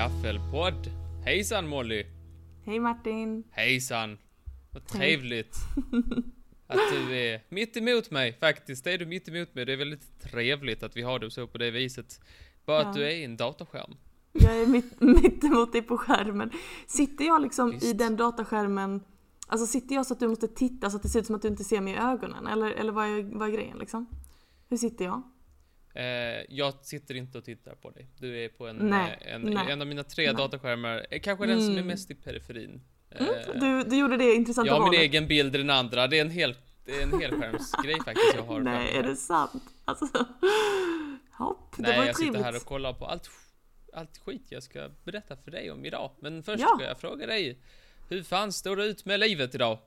gaffelpodd. Hejsan Molly! Hej Martin! Hejsan! Vad trevligt att du är mitt emot mig faktiskt. Är du mitt emot mig? Det är väldigt trevligt att vi har det så på det viset. Bara Ja. att du är i en dataskärm. Jag är mitt, mitt emot dig på skärmen. Sitter jag liksom i Visst. den dataskärmen, alltså sitter jag så att du måste titta så att det ser ut som att du inte ser mig i ögonen? Eller, eller vad, är, vad är grejen liksom? Hur sitter jag? Eh, jag sitter inte och tittar på dig. Du är på en, Nej, eh, en, nej, en av mina tre nej. dataskärmar. Eh, Kanske den som är Mm. mest i periferin. Mm, Eh, du, du gjorde det intressanta jag har min egen bild i den andra. Det är en hel, det är en helskärmsgrej faktiskt jag har. Nej, är det sant? Alltså, hopp, det Nej, var ju jag sitter trevligt. här och kollar på allt, allt skit jag ska berätta för dig om idag. Men först Ja. ska jag fråga dig. Hur fan står det ut med livet idag?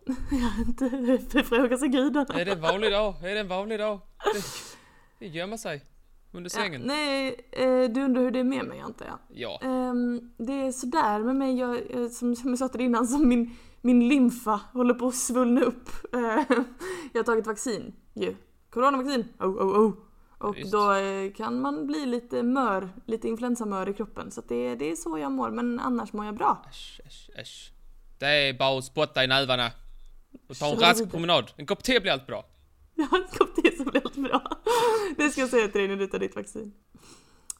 Inte förfråga sig gudarna. Är det en vanlig dag? Är det en vanlig dag? Det, det gömmer sig under Ja, sängen. nej, eh, du undrar hur det är med mig antar jag? Ja. Ehm, det är sådär med mig, jag, eh, som, som jag sa till dig innan, som min, min lymfa håller på att svullna upp. Eh, jag har tagit vaccin ju. Coronavaccin, oh oh oh. Och Visst. då kan man bli lite mör, lite influensamör i kroppen. Så det, det är så jag mår, men annars mår jag bra. Äsch, äsch, äsch. Det är bara att spotta i nävarna. Och ta en rask promenad. En kopp te blir allt bra. Jag har en kopp te som blir helt bra. Det ska jag säga till dig när du tar ditt vaccin.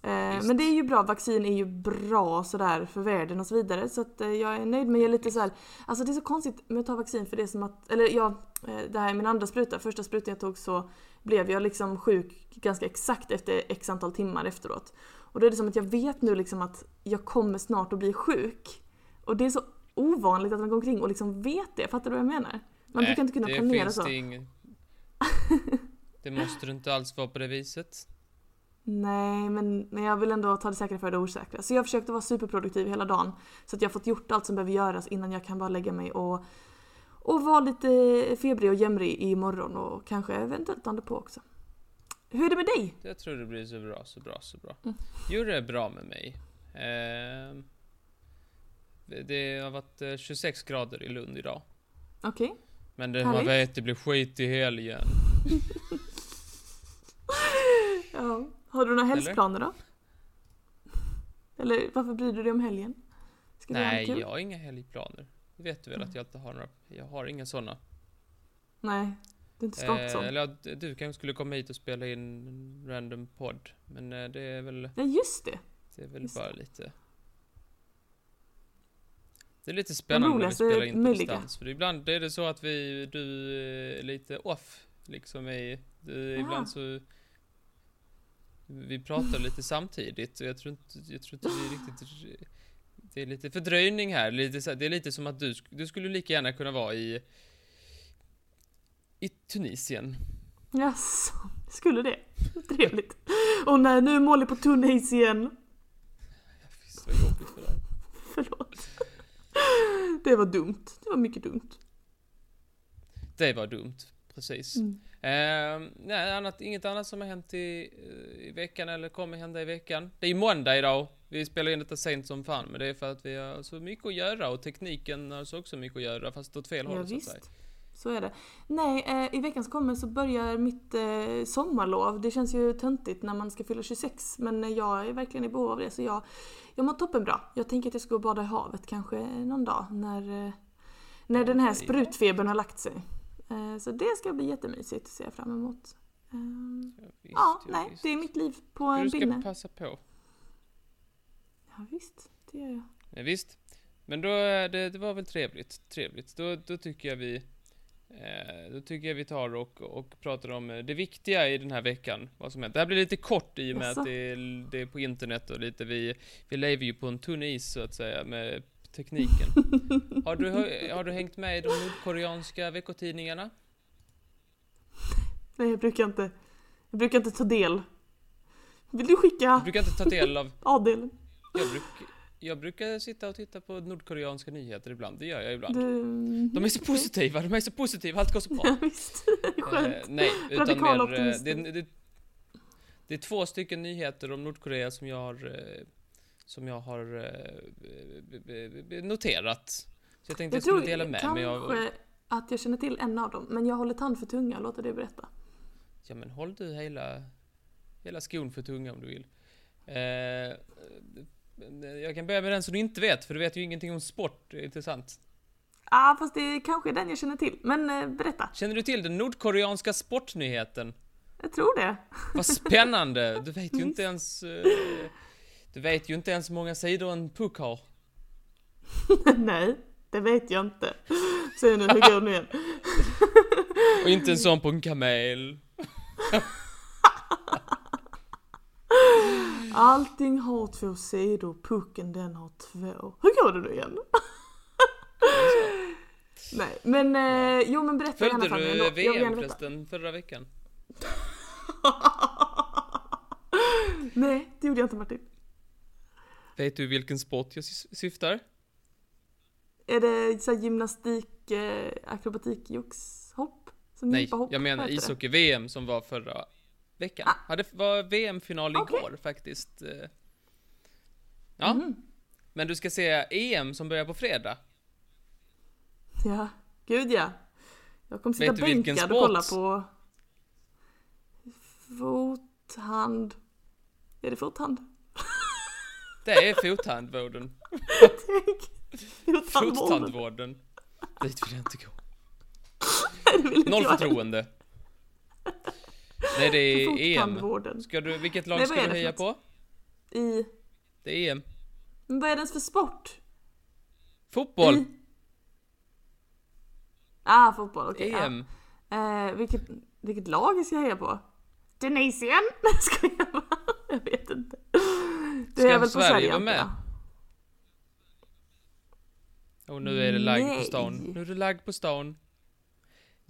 Eh, men det är ju bra, vaccin är ju bra sådär för världen och så vidare. Så att eh, jag är nöjd men jag är lite såhär, alltså det är så konstigt med att ta vaccin för det är som att, eller ja, eh, det här är min andra spruta. Första sprutan jag tog så blev jag liksom sjuk ganska exakt efter x antal timmar efteråt. Och då är det som att jag vet nu liksom att jag kommer snart att bli sjuk. Och det är så ovanligt att man går omkring och liksom vet det, fattar du vad jag menar? Man brukar inte kunna planera så. Ing... det måste du inte alls vara på det viset. Nej, men, men jag vill ändå ta det säkra för det osäkra. Så jag försökte vara superproduktiv hela dagen. Så att jag har fått gjort allt som behöver göras innan jag kan bara lägga mig och, och vara lite febrig och jämrig imorgon och kanske eventuellt dagen på också. Hur är det med dig? Jag tror det blir så bra, så bra, så bra. Mm. Jo, det är bra med mig. Ehm, det har varit eh, 26 grader i Lund idag. Okej? Men det, man vet, det blir skit i helgen. Ja. Har du några Eller? helgsplaner då? Eller varför bryr du dig om helgen? Ska Nej, jag har inga helgplaner. Det vet du väl att jag inte har några. Jag har inga sådana. Nej, du är inte skapad sån. eller ja, d- du kanske skulle komma hit och spela in en random podd. Men eh, det är väl, Ja, just det. det är väl Just bara lite... Det är lite spännande när vi roligaste spelar in på möjliga. distans. För ibland är det så att vi, du är lite off. Liksom i, du, ibland så... Vi pratar lite samtidigt och jag tror inte, jag tror inte vi riktigt... Det är lite fördröjning här. Lite, det är lite som att du, du skulle lika gärna kunna vara i... I Tunisien. Jaså, skulle det? Trevligt. Och nej, nu är Molly på tunn is igen. Visst vad jobbigt för dig. Förlåt. Det var dumt. Det var mycket dumt. Det var dumt, precis. Mm. Eh, nej, annat, inget annat som har hänt i, eh, i veckan eller kommer hända i veckan. Det är måndag idag. Vi spelar in detta sent som fan, men det är för att vi har så mycket att göra och tekniken har så också mycket att göra, fast åt fel Ja, håll så att visst. säga. Så är det. Nej, eh, i veckan som kommer så börjar mitt eh, sommarlov. Det känns ju töntigt när man ska fylla 26 men jag är verkligen i behov av det så jag, jag mår toppen bra. Jag tänker att jag ska gå och bada i havet kanske någon dag när, eh, när den här sprutfebern har lagt sig. Eh, så det ska bli jättemysigt, ser jag fram emot. Ehm, Ja, visst, ja, nej, visst. det är mitt liv på en Du ska pinne. passa på. Ja, visst, det gör jag. Ja, visst. Men då, är det, det var väl trevligt. Trevligt. Då, då tycker jag vi eh, då tycker jag vi tar och, och pratar om eh, det viktiga i den här veckan. Vad som hänt. Det här blir lite kort i och med Jaså? att det är, det är på internet och lite vi, vi lever ju på en tunn is så att säga med tekniken. har, du, har du hängt med i de nordkoreanska veckotidningarna? Nej, jag brukar inte, jag brukar inte ta del. Vill du skicka Du brukar inte ta del av... A-delen? Jag, bruk, jag brukar sitta och titta på nordkoreanska nyheter ibland. Det gör jag ibland. Du... De är så positiva, de är så positiva, allt går så bra. Ja, visst. Skönt. Eh, nej, utan mer, eh, det, optimister. det, det är två stycken nyheter om Nordkorea som jag har, eh, som jag har eh, noterat. Så jag tänkte jag, Jag skulle dela med kanske mig av... att jag känner till en av dem, men jag håller tand för tunga, låter det berätta. Ja men håll du hela, hela skon för tunga om du vill. Eh, Jag kan börja med den som du inte vet, för du vet ju ingenting om sport. Det är intressant. Ja, fast det är kanske den jag känner till. Men eh, berätta. Känner du till den nordkoreanska sportnyheten? Jag tror det. Vad spännande! Du vet ju inte ens... eh, Du vet ju inte ens hur många sidor en puck har. Nej, det vet jag inte. Säg nu, hur går det nu igen? Och inte en sån på en kamel. Allting har två sidor, pucken den har två. Hur går det nu igen? Nej, men eh, jo men berätta Följde gärna för mig du VM förresten förra veckan? Nej, det gjorde jag inte Martin. Vet du vilken sport jag sy- syftar? Är det så gymnastik, eh, akrobatik, jox, hopp? Som Nej, jag menar det? ishockey-VM som var förra veckan. Ah. Hade, var VM-final Okej. igår faktiskt. eh. Ja, Mhm. men du ska se EM som börjar på fredag. Ja, gud ja. Jag kommer sitta bänkad och kolla på fothand. Är det fothand? Det är fothandvården. Tänk! Fothand. Fottandvården. Dit vill jag inte gå. Noll förtroende. Nej, det är EM. Ska du, vilket lag Nej, ska du heja på? I... Det är EM. Men vad är det ens för sport? Fotboll! I... Ah, fotboll, okej. ja. EM. Eh, vilket, vilket lag ska jag heja på? Tunisien? Nej, ska jag. Jag vet inte. Det Ska är väl Sverige Sverige, vara med? jag. Och nu är det lagg på stan. Nu är det lagg på stan.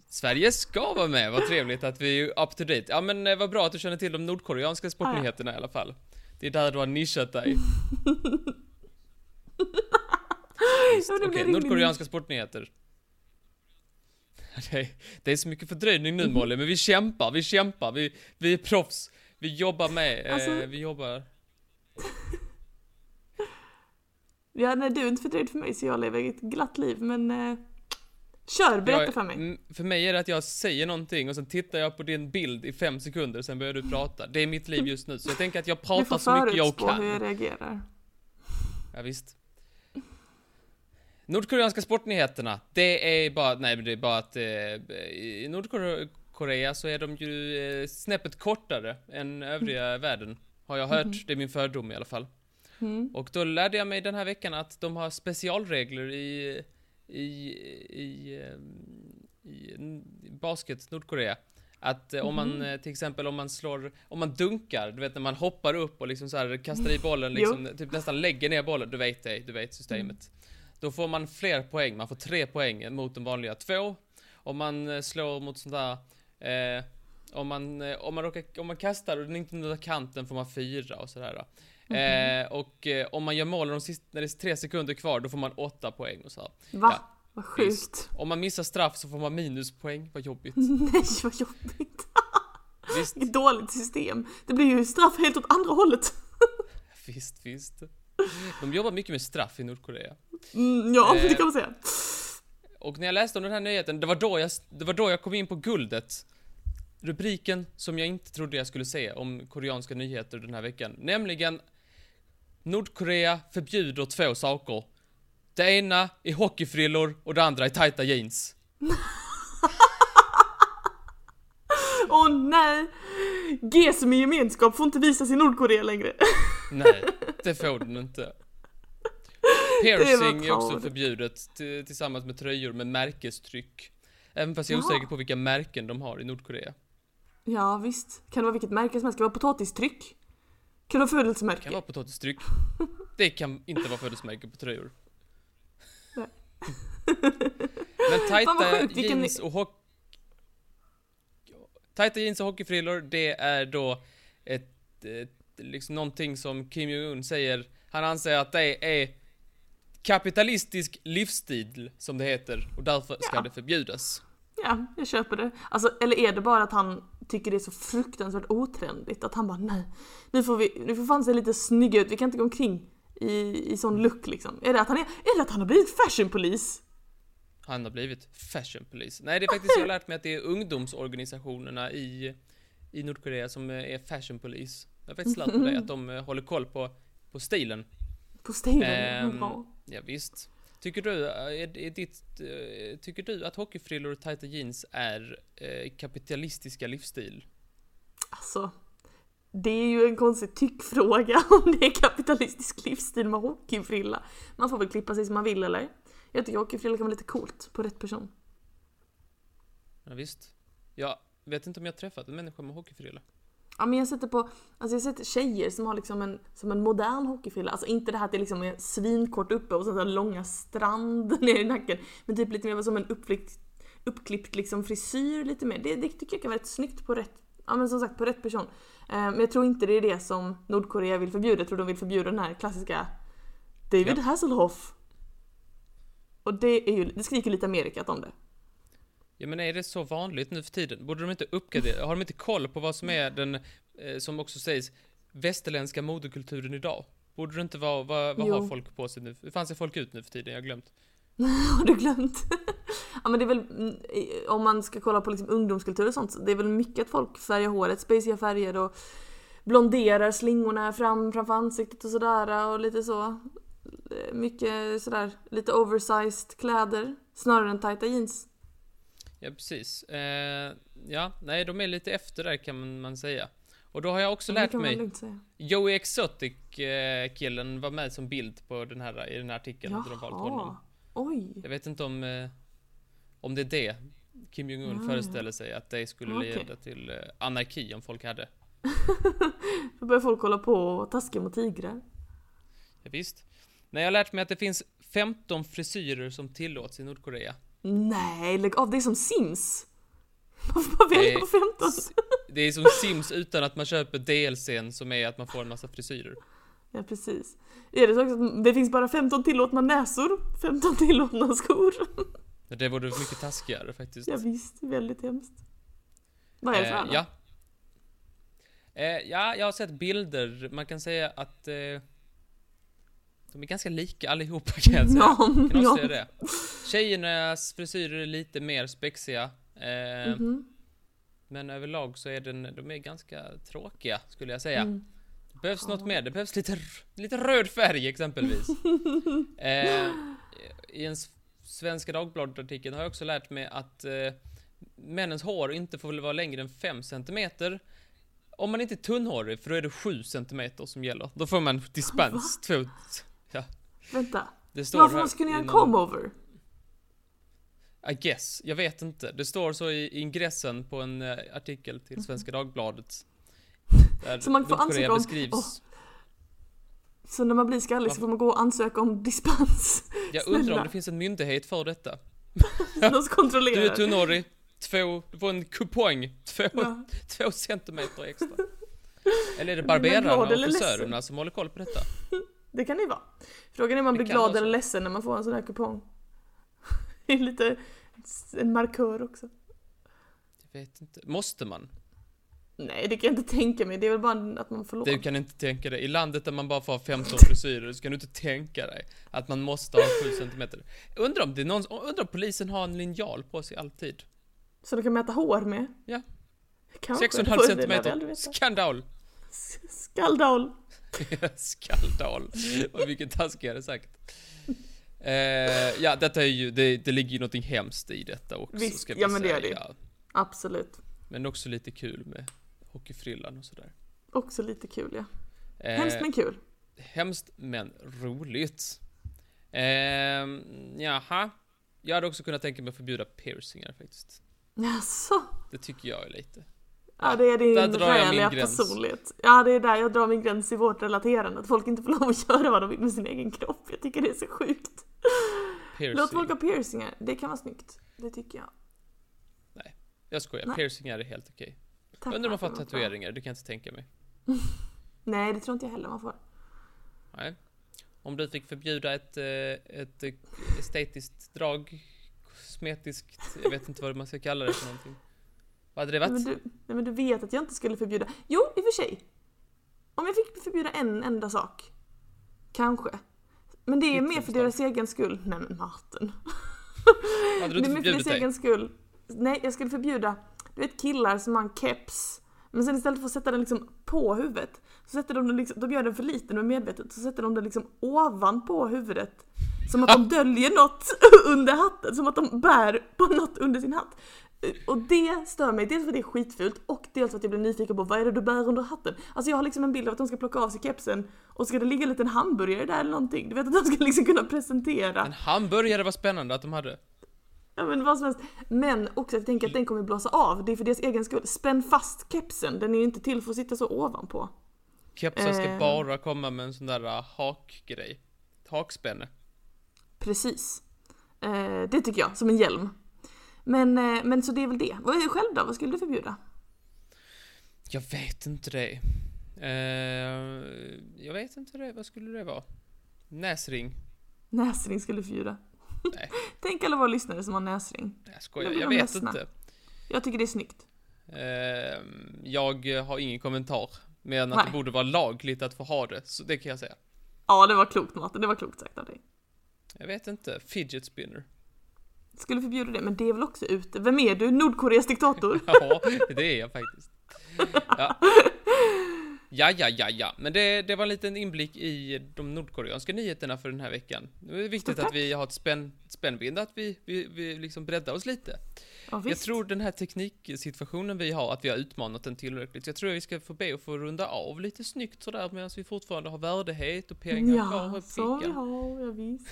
Sverige ska vara med, vad trevligt att vi är up to date. Ja men eh, vad bra att du känner till de nordkoreanska sportnyheterna i alla fall. Det är där du har nischat dig. Ja, Okej, ingen nordkoreanska sportnyheter. Det är, det är så mycket fördröjning nu Molly, men vi kämpar, vi kämpar, vi, vi är proffs. Vi jobbar med, eh, Alltså- vi jobbar. Ja, nej, du är inte för dröjd för mig så jag lever ett glatt liv, men... Eh, kör, berätta Jag- för mig. mm, För mig är det att jag säger någonting och sen tittar jag på din bild i fem sekunder, sen börjar du prata. Det är mitt liv just nu, så jag tänker att jag Du pratar får så mycket jag kan. hur jag reagerar. Ja, visst. Nordkoreanska sportnyheterna, det är bara, nej men det är bara att eh, i Nordkorea så är de ju eh, snäppet kortare än övriga världen. Har jag hört, det är min fördom i alla fall. Mm. Och då lärde jag mig den här veckan att de har specialregler i, i, i, ehm, i, i basket, Nordkorea. Att eh, om man eh, till exempel om man slår, om man dunkar, du vet när man hoppar upp och liksom så här kastar i bollen liksom, typ nästan lägger ner bollen, du vet det, du vet systemet. Då får man fler poäng, man får tre poäng mot de vanliga två. Om man eh, slår mot sånt där, eh, om man, eh, om man råkar, om man kastar och den inte nuddar kanten får man fyra och sådär. Eh, och eh, om man gör mål de sista, när det är tre sekunder kvar, då får man åtta poäng och så här. Va? Ja, Vad sjukt. Om man missar straff så får man minuspoäng, vad jobbigt. Nej, vad jobbigt. Visst, Vilket dåligt system. Det blir ju straff helt åt andra hållet. visst, visst. De jobbar mycket med straff i Nordkorea. Mm, ja, Eh. det kan man säga. Och när jag läste om den här nyheten, det var då jag, det var då jag kom in på guldet. Rubriken som jag inte trodde jag skulle se om koreanska nyheter den här veckan. Nämligen Nordkorea förbjuder två saker. Det ena är hockeyfrillor och det andra är tajta jeans. Åh nej! G som i gemenskap får inte visas i Nordkorea längre. Nej, det får den inte. Piercing är också förbjudet tillsammans med tröjor med märkestryck. Även fast jag är osäker på vilka märken de har i Nordkorea. Ja visst, kan det vara vilket märke som helst? Kan det vara potatistryck? Kan det vara födelsemärke? Det kan vara potatistryck. Det kan inte vara födelsemärke på tröjor. Nej. Men tajta vad sjukt, vilken- jeans och hockey... Tajta jeans och hockeyfrillor, det är då ett, ett, liksom någonting som Kim Jong-Un säger. Han anser att det är kapitalistisk livsstil, som det heter, och därför ska Ja. det förbjudas. Ja, jag köper det. Alltså, eller är det bara att han tycker det är så fruktansvärt otrendigt? Att han bara nej, nu får vi, nu får fan se lite snygga ut, vi kan inte gå omkring i, i sån look liksom. Är det att han är, det att han har blivit fashionpolis? Han har blivit fashion police. Nej, det är faktiskt, jag har lärt mig att det är ungdomsorganisationerna i, i Nordkorea som eh, är fashion police. Jag har faktiskt lärt mig det, att de eh, håller koll på, på stilen. På Stadium, Ehm. Ja, visst. Tycker du, är, är ditt, eh, tycker du att hockeyfrillor och tajta jeans är eh, kapitalistiska livsstil? Alltså, det är ju en konstig tyckfråga om det är kapitalistisk livsstil med hockeyfrilla. Man får väl klippa sig som man vill eller? Jag tycker hockeyfrilla kan vara lite coolt på rätt person. Ja, visst. Jag vet inte om jag träffat en människa med hockeyfrilla. Ja men jag sätter på, alltså jag sätter tjejer som har liksom en, som en modern hockeyfrilla. Alltså inte det här att det liksom är svinkort uppe och sen så här långa strand ner i nacken. Men typ lite mer som en uppklippt, uppklippt liksom frisyr lite mer. Det, det tycker jag kan vara rätt snyggt på rätt, ja men som sagt på rätt person. Eh, men jag tror inte det är det som Nordkorea vill förbjuda. Jag tror de vill förbjuda den här klassiska David Ja. Hasselhoff. Och det är ju, det skriker lite Amerikat om det. Ja men är det så vanligt nu för tiden? Borde de inte uppgradera? Har de inte koll på vad som är den, eh, som också sägs, västerländska modekulturen idag? Borde det inte vara, vad, vad har folk på sig nu? Hur fan ser folk ut nu för tiden? Jag har glömt. Har du glömt? ja men det är väl, mm, om man ska kolla på liksom ungdomskultur och sånt, så det är väl mycket att folk färgar håret, spaceiga färger och blonderar slingorna fram framför ansiktet och sådär och lite så. Eh, Mycket sådär, lite oversized kläder snarare än tajta jeans. Ja precis. Eh, ja, nej de är lite efter där kan man, säga. Och då har jag också lärt mig. Joey Exotic eh, killen var med som bild på den här, i den här artikeln. hade de valt honom. Jaha, oj. Jag vet inte om, eh, om det är det Kim Jong-Un Ja, föreställer sig, att det skulle okej. leda till eh, anarki om folk hade. Då börjar folk hålla på och taska mot tigrar. Ja, visst. Nej, jag har lärt mig att det finns 15 frisyrer som tillåts i Nordkorea. Nej, lägg av, det är som Sims. Man får bara välja på 15. S- Det är som Sims utan att man köper DLCn som är att man får en massa frisyrer. Ja precis. Är det så också att det finns bara 15 tillåtna näsor, 15 tillåtna skor? Det vore mycket taskigare faktiskt. Ja visst, väldigt hemskt. Vad är det för Eh, ja. Eh, ja, jag har sett bilder. Man kan säga att eh, de är ganska lika allihopa kan jag säga. Ja, Kan ja. avslöja det. Tjejernas frisyrer är lite mer spexiga. Eh, Mhm. Men överlag så är den, de är ganska tråkiga skulle jag säga. Mm. Det behövs Ja. något mer. Det behövs lite, lite röd färg exempelvis. eh, I en Svenska Dagbladet-artikel har jag också lärt mig att eh, männens hår inte får vara längre än 5 cm. Om man inte är tunnhårig, för då är det 7 cm som gäller. Då får man dispens. Två, Vänta, det står varför måste kunna göra en come-over? I guess. Jag vet inte. Det står så i ingressen på en eh, artikel till Mhm. Svenska Dagbladet. Där Så man får ansöka om- beskrivs. Åh, Så när man blir skallig så får man gå och ansöka om dispens? Jag undrar om snälla. det finns en myndighet för detta. Som kontrollerar. Du är tunnhårig, två, du får en kupong, två, Ja. två centimeter extra. Eller är det barberarna och frisörerna som håller koll på detta? Det kan det ju vara. Frågan är om man Det blir glad eller ledsen när man får en sån här kupong. Det är lite en markör också. Jag vet inte. Måste man? Nej, det kan jag inte tänka mig. Det är väl bara att man får lov. Du kan inte tänka dig. I landet där man bara får ha 15 frisyrer så kan du inte tänka dig att man måste ha 7 centimeter. Undrar om det är någon, undrar om polisen har en linjal på sig alltid? Så du kan mäta hår med? Ja. Kanske. 6,5 Det får vi centimeter. aldrig veta. Skandal! Skandal. Skandal. Vad mycket taskigare sagt. Eh, ja, detta är ju, det, det ligger ju någonting hemskt i detta också Visst, ska vi ja, men det säga. är det ju. Absolut. Men också lite kul med hockeyfrillan och sådär. Också lite kul ja. Eh, Hemskt men kul. Hemskt men roligt. Eh, jaha. Jag hade också kunnat tänka mig att förbjuda piercingar faktiskt. Jaså? Det tycker jag är lite. Ja, det är din där gräns. personlighet. Ja, det är där jag drar min gräns i vårt relaterande. Att folk inte får lov att göra vad de vill med sin egen kropp. Jag tycker det är så sjukt. Piercing. Låt folk ha piercingar. Det kan vara snyggt. Det tycker jag. Jag skojar, Nej. piercingar är helt okej. Jag undrar om man får tatueringar, det kan jag inte tänka mig. Nej, det tror inte jag heller man får. Nej. Om du fick förbjuda ett, eh, ett eh, estetiskt drag, kosmetiskt, jag vet inte vad man ska kalla det för någonting. Vad hade det Nej, men, varit? du, nej, men du vet att jag inte skulle förbjuda. Jo, i och för sig. Om jag fick förbjuda en enda sak. Kanske. Men det är mer för deras egen skull. Nej men Martin. Hade du det inte är mer för deras egen skull. Nej, jag skulle förbjuda, du vet killar som har en keps Men sen istället för att sätta den liksom på huvudet, så sätter de den liksom, de gör den för liten och medvetet, så sätter de den liksom ovanpå huvudet. Som att de döljer något under hatten, som att de bär på något under sin hatt. Och det stör mig, dels för att det är skitfult och dels för att jag blir nyfiken på vad är det du bär under hatten? Alltså jag har liksom en bild av att de ska plocka av sig kepsen och ska det ligga en liten hamburgare där eller någonting? Du vet att de ska liksom kunna presentera. En hamburgare var spännande att de hade. Ja men vad som helst. Men också att jag tänker att den kommer blåsa av. Det är för deras egen skull. Spänn fast kepsen, den är ju inte till för att sitta så ovanpå. Kepsar ska Eh. bara komma med en sån där uh, hakgrej. Hakspänne. Precis. Eh, det tycker jag, som en hjälm. Men, eh, men så det är väl det. Vad är själv då? Vad skulle du förbjuda? Jag vet inte det. Eh, jag vet inte det. Vad skulle det vara? Näsring? Näsring skulle du förbjuda. Nej. Tänk alla våra lyssnare som har näsring. Nej, jag skojar. Jag vet ledsna. inte. Jag tycker det är snyggt. Eh, jag har ingen kommentar. Mer än att Nej. det borde vara lagligt att få ha det. Så det kan jag säga. Ja, det var klokt Martin. Det var klokt sagt av dig. Jag vet inte. Fidget spinner. Skulle förbjuda det, men det är väl också ute. Vem är du? Nordkoreas diktator? Ja, det är jag faktiskt. Ja. Ja, ja, ja, ja. Men det, det var en liten inblick i de nordkoreanska nyheterna för den här veckan. Nu är det viktigt att vi har ett spänn, spännvidd, att vi, vi, vi liksom breddar oss lite. Ja, Jag tror den här tekniksituationen vi har, att vi har utmanat den tillräckligt. Jag tror att vi ska få be att få runda av lite snyggt sådär medan vi fortfarande har värdighet och pengar kvar Ja, i så vi fickan. har, ja, visst.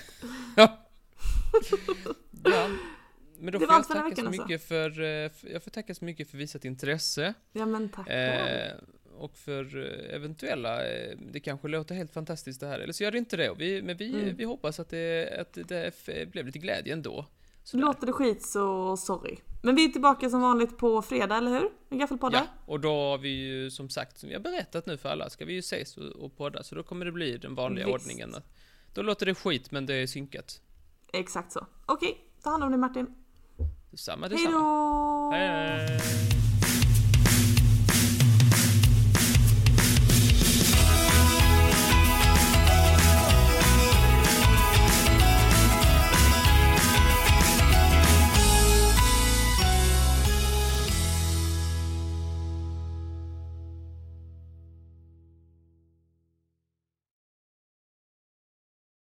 Ja. Men då Det får jag tacka så veckan, alltså. mycket för, eh, jag får tacka så mycket för visat intresse. Ja men tack. Eh, och för eh, eventuella, eh, det kanske låter helt fantastiskt det här, eller så gör det inte det. Vi, men vi, Mm. vi hoppas att det, att det blev lite glädje ändå. Sådär. Låter det skit så sorry. Men vi är tillbaka som vanligt på fredag, eller hur? Med Gaffelpoddar. Ja, och då har vi ju som sagt, som vi har berättat nu för alla, ska vi ju ses och, och podda, så då kommer det bli den vanliga Visst. ordningen. Då låter det skit, men det är synkat. Exakt så. Okej, ta hand om dig Martin. Detsamma, detsamma. Hej då!